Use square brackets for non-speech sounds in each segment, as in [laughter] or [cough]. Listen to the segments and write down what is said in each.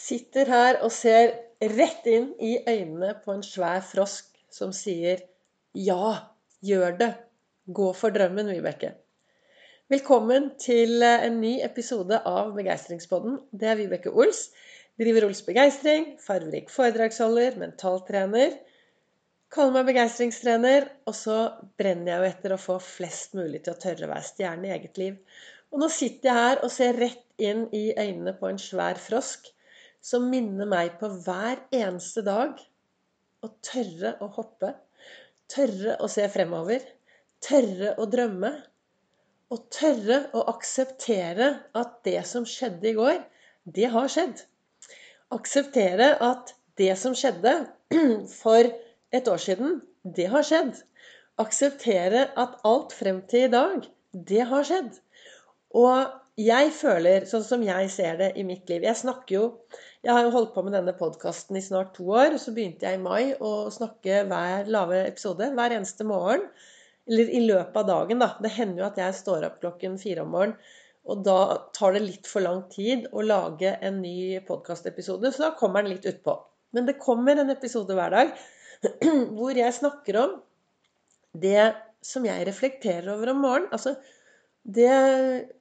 Sitter her og ser rett inn i øynene på en svær frosk som sier Ja, gjør det. Gå for drømmen, Vibeke. Velkommen til en ny episode av Begeistringspodden. Det er Vibeke Ols. Driver Ols Begeistring, farverik foredragsholder, mentaltrener. Kaller meg begeistringstrener, og så brenner jeg jo etter å få flest mulig til å tørre å være stjerne i eget liv. Og nå sitter jeg her og ser rett inn i øynene på en svær frosk som minner meg på hver eneste dag å tørre å hoppe, tørre å se fremover, tørre å drømme. Og tørre å akseptere at det som skjedde i går, det har skjedd. Akseptere at det som skjedde [clears throat] for et år siden, det har skjedd. Akseptere at alt frem til i dag, det har skjedd. Og jeg føler, sånn som jeg ser det i mitt liv Jeg snakker jo Jeg har jo holdt på med denne podkasten i snart to år. Og så begynte jeg i mai å snakke hver lave episode hver eneste morgen. Eller i løpet av dagen, da. Det hender jo at jeg står opp klokken fire om morgenen. Og da tar det litt for lang tid å lage en ny podkastepisode, så da kommer den litt utpå. Men det kommer en episode hver dag [clears throat] hvor jeg snakker om det som jeg reflekterer over om morgenen. Altså det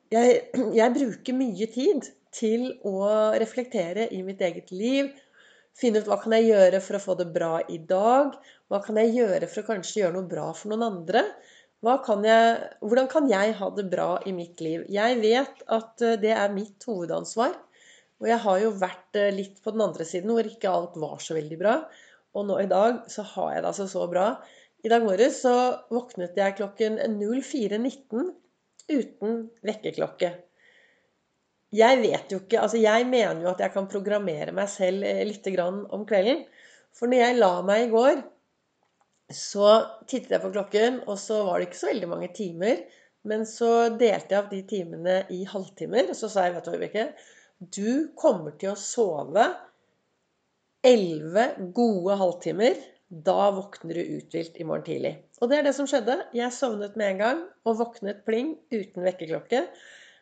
jeg, jeg, bruker mye tid til å reflektere i mitt eget liv. Finne ut hva kan jeg gjøre for å få det bra i dag? Hva kan jeg gjøre for å kanskje gjøre noe bra for noen andre? Kan jeg, hvordan kan jeg ha det bra i mitt liv? Jeg vet at eh, det er mitt hovedansvar. Og jeg har jo vært eh, litt på den andre siden hvor ikke alt var så veldig bra. Og nå i dag så har jeg det altså så bra. I dag morges så våknet jeg klokken 04.19 uten vekkerklokke. Jeg vet jo ikke Altså, jeg mener jo at jeg kan programmere meg selv eh, litt om kvelden. For når jeg la meg i går, så tittet jeg på klokken, og så var det ikke så veldig mange timer. Men så delte jeg av de timene i halvtimer, og så sa jeg, vet du, Vibeke, du kommer til å sove elleve gode halvtimer da våkner du uthvilt i morgen tidlig. Og det er det som skjedde. Jeg sovnet med en gang og våknet pling uten vekkerklokke.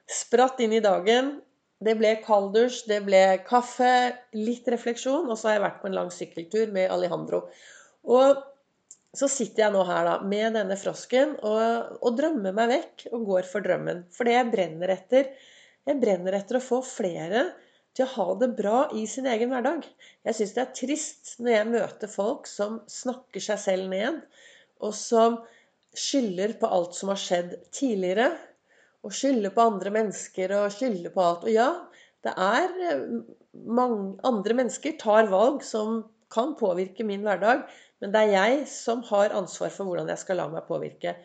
Spratt inn i dagen. Det ble kalddusj, det ble kaffe, litt refleksjon, og så har jeg vært på en lang sykkeltur med Alejandro. Og så sitter jeg nå her da, med denne frosken og, og drømmer meg vekk og går for drømmen. For det jeg brenner etter Jeg brenner etter å få flere til å ha det bra i sin egen hverdag. Jeg syns det er trist når jeg møter folk som snakker seg selv ned, og som skylder på alt som har skjedd tidligere. Og skylder på andre mennesker og skylder på alt. Og ja, det er eh, mange andre mennesker tar valg som kan påvirke min hverdag, men det er jeg som har ansvar for hvordan jeg skal la meg påvirke.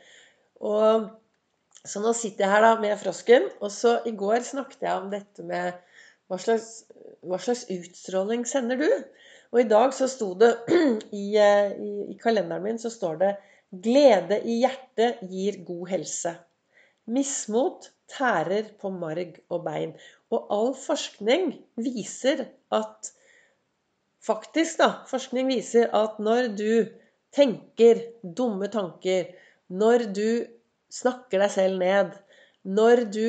Og så nå sitter jeg her da med frosken, og så i går snakket jeg om dette med hva slags, hva slags, utstråling sender du? Og i dag så sto det [clears throat] i, eh, i, i kalenderen min så står det 'Glede i hjertet gir god helse'. Mismot tærer på marg og bein. Og all forskning viser at Faktisk, da. Forskning viser at når du tenker dumme tanker, når du snakker deg selv ned, når du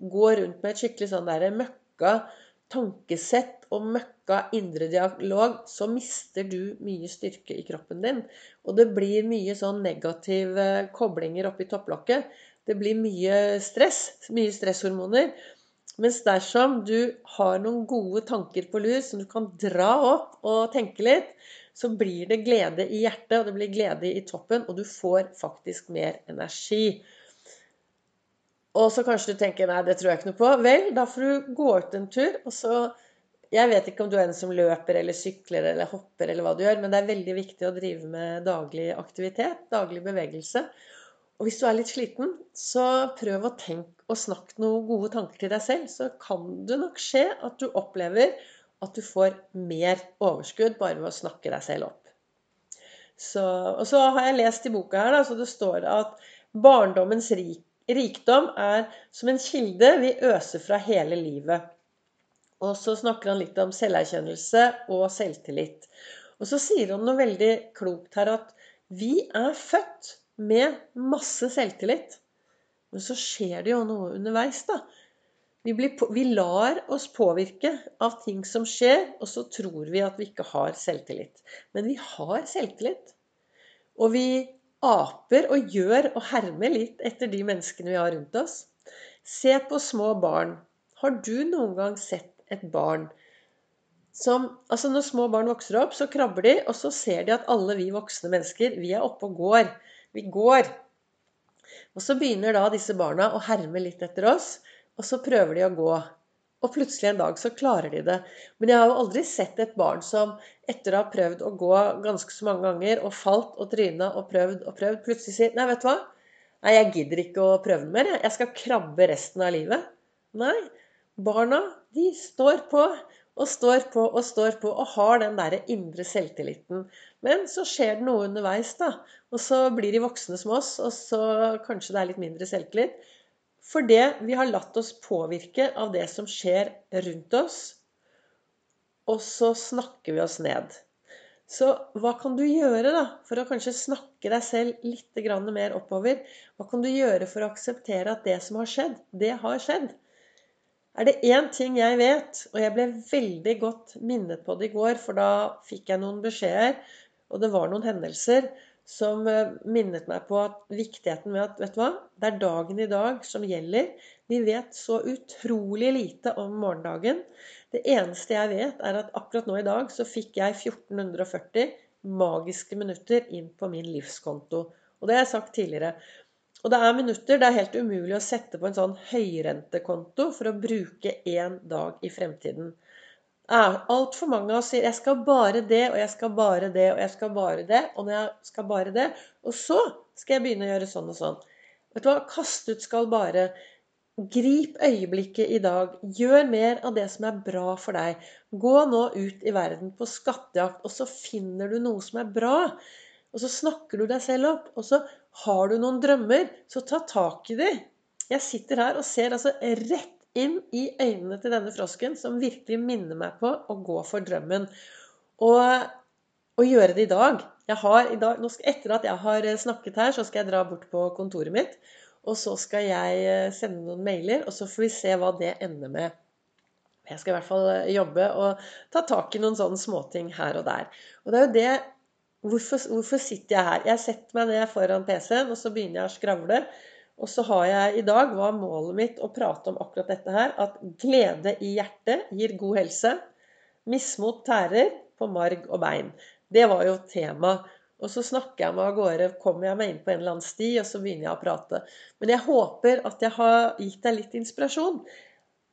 går rundt med et skikkelig sånn derre møkk møkka tankesett og møkka indre dialog, så mister du mye styrke i kroppen din. Og det blir mye sånn negative koblinger oppi topplokket. Det blir mye stress, mye stresshormoner. Mens dersom du har noen gode tanker på lur som du kan dra opp og tenke litt, så blir det glede i hjertet, og det blir glede i toppen, og du får faktisk mer energi. Og så kanskje du tenker nei, det tror jeg ikke noe på. Vel, da får du gå ut en tur. og så Jeg vet ikke om du er en som løper eller sykler eller hopper, eller hva du gjør, men det er veldig viktig å drive med daglig aktivitet, daglig bevegelse. Og hvis du er litt sliten, så prøv å tenke og snakke noen gode tanker til deg selv. Så kan det nok skje at du opplever at du får mer overskudd bare ved å snakke deg selv opp. Så, og så har jeg lest i boka her, da, så det står at barndommens rik Rikdom er som en kilde vi øser fra hele livet. Og så snakker han litt om selverkjennelse og selvtillit. Og så sier han noe veldig klokt her at vi er født med masse selvtillit. Men så skjer det jo noe underveis, da. Vi, blir, vi lar oss påvirke av ting som skjer, og så tror vi at vi ikke har selvtillit. Men vi har selvtillit. Og vi aper og gjør og hermer litt etter de menneskene vi har rundt oss. Se på små barn. Har du noen gang sett et barn som Altså når små barn vokser opp, så krabber de, og så ser de at alle vi voksne mennesker, vi er oppe og går. Vi går. Og så begynner da disse barna å herme litt etter oss. Og så prøver de å gå. Og plutselig en dag så klarer de det. Men jeg har jo aldri sett et barn som etter å ha prøvd å gå ganske så mange ganger og falt og tryna og prøvd og prøvd, plutselig sier Nei, vet du hva? Nei, jeg gidder ikke å prøve mer. Jeg skal krabbe resten av livet. Nei. Barna, de står på og står på og står på og har den derre indre selvtilliten. Men så skjer det noe underveis, da. Og så blir de voksne som oss, og så kanskje det er litt mindre selvtillit. Fordi vi har latt oss påvirke av det som skjer rundt oss, og så snakker vi oss ned. Så hva kan du gjøre da, for å kanskje snakke deg selv litt mer oppover? Hva kan du gjøre for å akseptere at det som har skjedd, det har skjedd? Er det én ting jeg vet, og jeg ble veldig godt minnet på det i går, for da fikk jeg noen beskjeder, og det var noen hendelser som eh, minnet meg på at viktigheten med at vet du hva, det er dagen i dag som gjelder. Vi vet så utrolig lite om morgendagen. Det eneste jeg vet, er at akkurat nå i dag så fikk jeg 1440 magiske minutter inn på min livskonto. Og det har jeg sagt tidligere. Og det er minutter det er helt umulig å sette på en sånn høyrentekonto for å bruke én dag i fremtiden altfor mange av oss sier 'jeg skal bare det, og jeg skal bare det, og jeg skal bare det', og jeg skal bare det, og så skal jeg begynne å gjøre sånn og sånn. Vet du hva? Kast ut skal bare. Grip øyeblikket i dag. Gjør mer av det som er bra for deg. Gå nå ut i verden på skattejakt, og så finner du noe som er bra. Og så snakker du deg selv opp. Og så har du noen drømmer, så ta tak i dem. Jeg sitter her og ser altså rett inn i øynene til denne frosken, som virkelig minner meg på å gå for drømmen. Og, og gjøre det i dag. I dag skal, etter at jeg har snakket her, så skal jeg dra bort på kontoret mitt. Og så skal jeg eh, sende noen mailer, og så får vi se hva det ender med. Jeg skal i hvert fall eh, jobbe og ta tak i noen sånne småting her og der. Og det er jo det Hvorfor, hvorfor sitter jeg her? Jeg setter meg ned foran PC-en, og så begynner jeg å skravle. Og så har jeg i dag, var målet mitt å prate om akkurat dette her, at glede i hjertet gir god helse. Mismot tærer på marg og bein. Det var jo tema. Og så snakker jeg meg av gårde, kommer jeg meg inn på en eller annen sti, og så begynner jeg å prate. Men jeg håper at jeg har gitt deg litt inspirasjon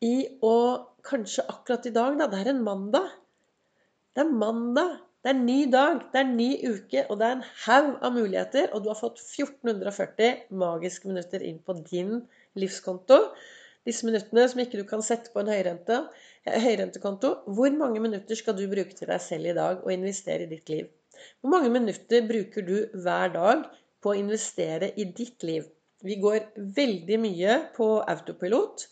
i å Kanskje akkurat i dag, da. Det er en mandag. Det er mandag. Det er en ny dag, det er en ny uke, og det er en haug av muligheter. Og du har fått 1440 magiske minutter inn på din livskonto. Disse minuttene som ikke du kan sette på en høyrente, eh, høyrentekonto. Hvor mange minutter skal du bruke til deg selv i dag og investere i ditt liv? Hvor mange minutter bruker du hver dag på å investere i ditt liv? Vi går veldig mye på autopilot.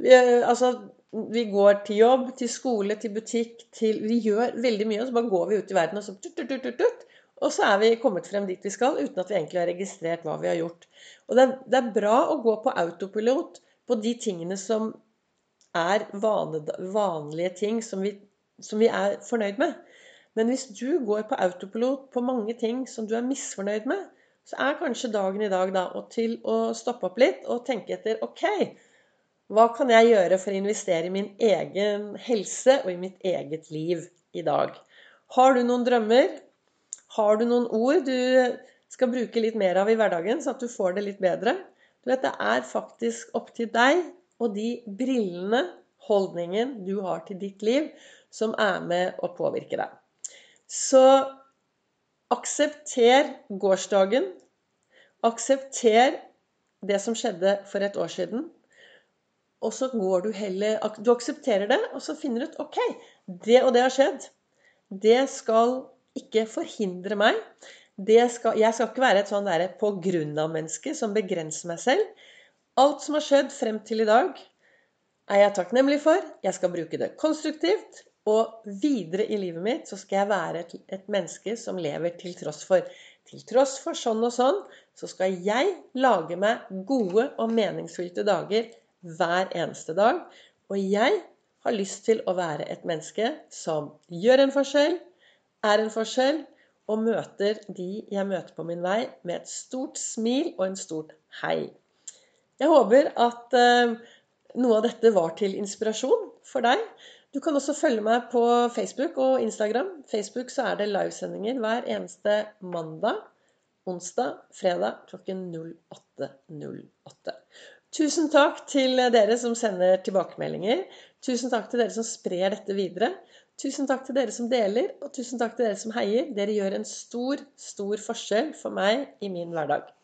Eh, altså, vi går til jobb, til skole, til butikk til, Vi gjør veldig mye, og så bare går vi ut i verden, og så tut, tut, tut, og så er vi kommet frem dit vi skal, uten at vi egentlig har registrert hva vi har gjort. Og det er, det er bra å gå på autopilot på de tingene som er vane, vanlige ting som vi, som vi er fornøyd med. Men hvis du går på autopilot på mange ting som du er misfornøyd med, så er kanskje dagen i dag da, til å stoppe opp litt og tenke etter OK, hva kan jeg gjøre for å investere i min egen helse og i mitt eget liv i dag? Har du noen drømmer? Har du noen ord du skal bruke litt mer av i hverdagen, så at du får det litt bedre? Du vet, Det er faktisk opp til deg og de brillene, holdningen du har til ditt liv, som er med å påvirke deg. Så aksepter gårsdagen. Aksepter det som skjedde for et år siden. Og så går du heller Du aksepterer det, og så finner du ut OK, det og det har skjedd. Det skal ikke forhindre meg. Skal, jeg skal ikke være et sånn derre på grunn av-menneske som begrenser meg selv. Alt som har skjedd frem til i dag, er jeg takknemlig for. Jeg skal bruke det konstruktivt. Og videre i livet mitt så skal jeg være et, et menneske som lever til tross for. Til tross for sånn og sånn, så skal jeg lage meg gode og meningsfylte dager hver eneste dag. Og jeg har lyst til å være et menneske som gjør en forskjell, er en forskjell, og møter de jeg møter på min vei, med et stort smil og en stort hei. Jeg håper at eh, noe av dette var til inspirasjon for deg. Du kan også følge meg på Facebook og Instagram. Facebook så er det livesendinger hver eneste mandag, onsdag, fredag klokken 08.08. Tusen takk til dere som sender tilbakemeldinger. Tusen takk til dere som sprer dette videre. Tusen takk til dere som deler, og tusen takk til dere som heier. Dere gjør en stor, stor forskjell for meg i min hverdag.